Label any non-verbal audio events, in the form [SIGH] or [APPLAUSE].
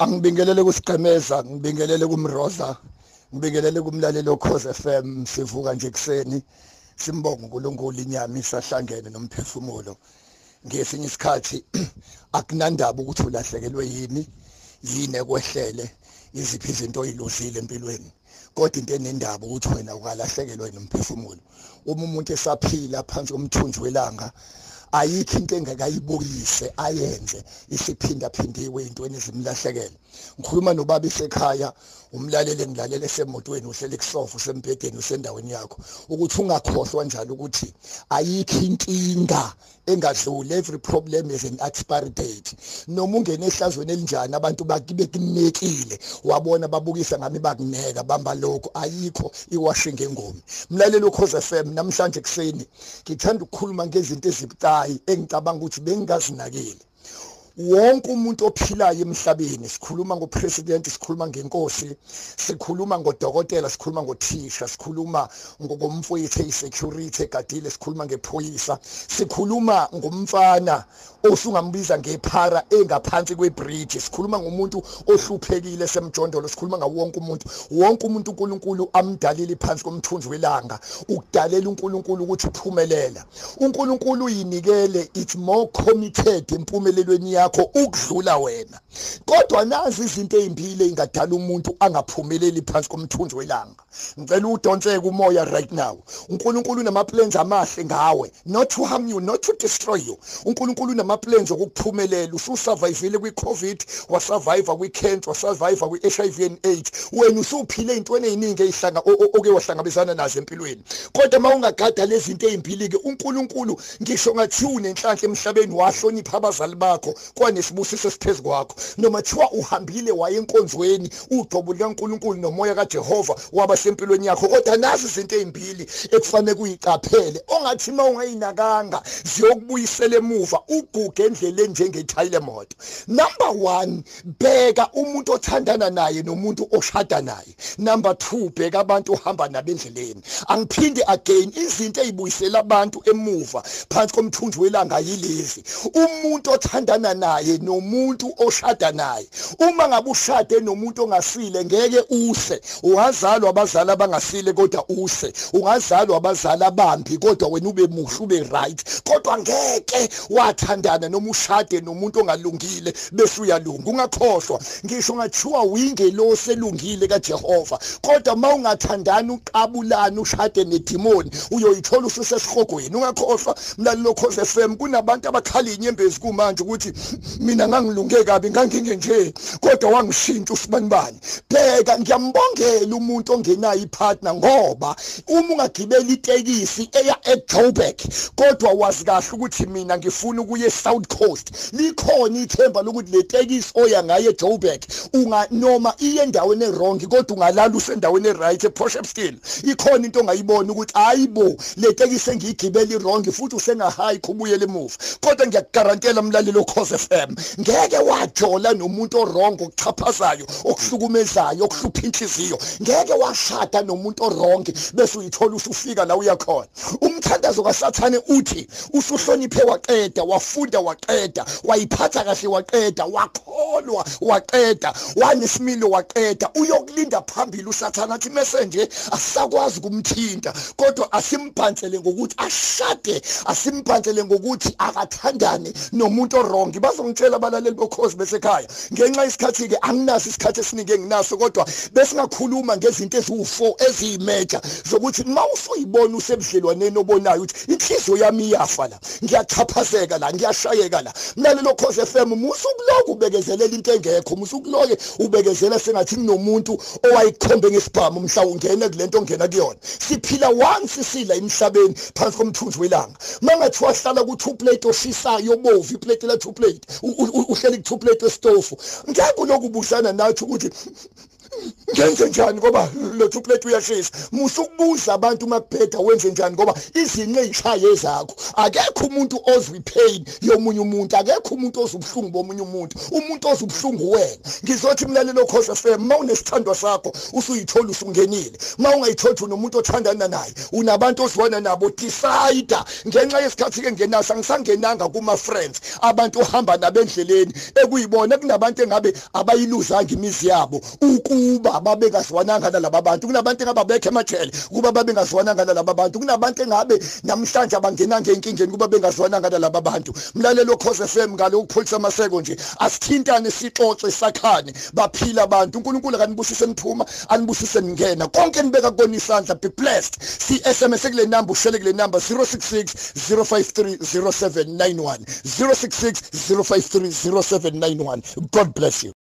angibingelele kusigqemeza ngibingelele kumroza ngibingelele kumlalelo Khoze FM sivuka nje kuseni simbonga uNkulunkulu inyama isahlangene nomphefumulo. Ngesinye isikhathi [CLEARS THROAT] akunandaba ukuthi ulahlekelwe yini yini ekwehlele iziphi izinto oyiluzile empilweni. Kodwa into enendaba ukuthi wena ukalahlekelwe nomphefumulo. Uma umuntu esaphila phansi komthunzi welanga ayikho into engakayibuyise ayenze isiphinda phindiwe intweni ezimlahlekela ngikhuluma nobaba isekhaya umlaleli engilalele esemotweni uhlele kusofa usembhedeni usendaweni yakho ukuthi ungakhohlwa njalo ukuthi ayikho inkinga engadluli every problem is an expiry date. Noma ungene ehlazweni elinjani abantu bakibe kunekile wabona babukisa ngami bakuneka bamba lokho ayikho iwashing engoma. Mlaleli ukhoze FM namhlanje kuseni ngithanda ukukhuluma ngezinto ezibucayi engicabanga ukuthi bengingazinakile wonke umuntu ophilayo emhlabeni sikhuluma ngopresident sikhuluma ngenkosi sikhuluma ngodokotela sikhuluma ngothisha sikhuluma ngomfowethu eyisecurity egadile sikhuluma ngephoyisa sikhuluma ngumfana osungambiza ngephara engaphansi kwebridge sikhuluma ngomuntu ohluphekile semjondolo sikhuluma ngawo wonke umuntu. Wonke umuntu uNkulunkulu amdalile phansi komthunzi welanga ukudalela uNkulunkulu ukuthi uphumelela. uNkulunkulu uyinikele it's more committed empumelelweni yakho ukudlula wena. Kodwa nazi izinto ezimbili engadala umuntu angaphumeleli phansi komthunzi welanga. Ngicela udonseke umoya right now. uNkulunkulu unama plans amahle ngawe. Not to harm you not to destroy you. uNkulunkulu unama plans okuphumelela ususurvivile kwiCovid wasurvive kwicancer wasurvive kwiHIV and AIDS. Wena usuphile ezintweni eziningi ezihlanga oke wahlangabezana nazo empilweni. Kodwa mawungagada lezi zinto ezimbili ke uNkulunkulu ngisho ngathi unenhlanhla emhlabeni wahlonipha abazali bakho. Kwanesibusiso esiphezulu kwakho. Noma thiwa uhambile waye enkonzweni uqobo likaNkulunkulu nomoya kaJehova wabasempilweni yakho kodwa nazi izinto ezimbili ekufanele kuyicaphele ongathi mawungayinakanga ziyokubuyisela emuva uguge endleleni njengethayile moto number 1 bheka umuntu othandana naye nomuntu oshada naye. Number 2 bheka abantu ohamba nabo endleleni. Angiphinde again izinto ezibuyisela abantu emuva phansi komthunzi welanga yilezi. Umuntu othandana naye nomuntu oshada naye. Uma ngabe ushade nomuntu ongasile ngeke use. Ungazalwa abazali abangasile kodwa use. Ungazalwa abazali abambi kodwa wena ube muhle ube right. Kodwa ngeke wathandana noma ushade nomuntu ongalungile bese uyalunga. Ungakhohlwa. Ngisho ngathiwa uyingelosi elungile kaJehova. Kodwa mawungathandani uqabulana ushade nedimoni uyoyithola ususesihogweni ungakhohlwa mlaleli lokhoze FM kunabantu abakhala inyembezi kumanje ukuthi mina ngangilunge kabi nganginge nje kodwa wangishintsha usibanibani bheka ngiyambongela umuntu ongenayo ipartner ngoba uma ungagibela itekisi eya eJoburg kodwa wazi kahle ukuthi mina ngifuna ukuya eSouth Coast likhona ithemba lokuthi le tekisi oya ngayo eJoburg unga noma iye endaweni errong kodwa ungalala usendaweni eright ePortshepstone ikhona into ongayibona ukuthi hayibo le tekisi engiyigibela irong futhi usengahayi kubuyele emuva. Kodwa ngiyakugarantela umlaleli okhoze FM ngeke wajola nomuntu orong okuchaphazayo okuhlukumezayo okuhlupha inhliziyo. Ngeke washada nomuntu orong bese uyithola usufika la uyakhona umthandazo kasathane uthi usuhloniphe waqeda wafunda waqeda wayiphatha kahle waqeda wakholwa waqeda wanesimilo waqeda. Uyokulinda phambili usathana athi message asisakwazi kumthinta kodwa asimbhansele ngokuthi ashade asimbhansele ngokuthi akathandane nomuntu orong bazongitshela abalaleli bokhozi besekhaya. Ngenxa isikhathi ke anginaso isikhathi esiningi enginaso kodwa besingakhuluma ngezinto eziwu4 eziyimeja zokuthi mawusuyibona usebudlelwaneni obonayo ukuthi inhliziyo yami iyafa la ngiyachaphazeka la ngiyashayeka la. Mlalelo khoze FM musukuloku ubekezelela into engekho musukuloke ubekezela sengathi kunomuntu owayikhombe ngesibhamu mhla ungena kulento ongena kuyona. Siphila once sila emhlabeni phansi komthunzi welanga. Mangathi wahlala ku two plate oshisayo bovu iplate la two plate uhleli ku two plate esitofu ngeke lokubusana nathi ukuthi ngenze njani ngoba lo chocolate uyashisa? Musukubuza abantu makuphetha wenze njani ngoba izinqe ezishaye zakho. Akekho umuntu ozwi pain yomunye umuntu akekho umuntu ozubhlungu bomunye umuntu. Umuntu ozubhlungu wena. Ngizothi mlalelo khosa FM mawunesithandwa sakho usuyithola usungenile. Mawungayithothi unomuntu othandana naye unabantu ozibona nabo decide ngenxa yesikhathi ke ngenasa ngisangenanga kuma friends abantu ohamba nabendleleni ekuyibona kunabantu engabe abayiluzanga imizi yabo ukuba babengazwananga nalabo bantu. Kunabantu engabe bekhe emajele kuba babengazwananga nalabo bantu. Kunabantu engabe namhlanje abangenanga enkingeni kuba bengazwananga nalabo bantu. Mlalelo khoze FM ngalo ukupholisa amaseko nje asithintane sixoxe sakhane. Baphila abantu. uNkulunkulu akanibusise niphuma anibusise ningena. Konke nibeka kona isandla be blessed. Si SMS kule number ushele kule number 066 053 0791 066 053 0791 god bless you.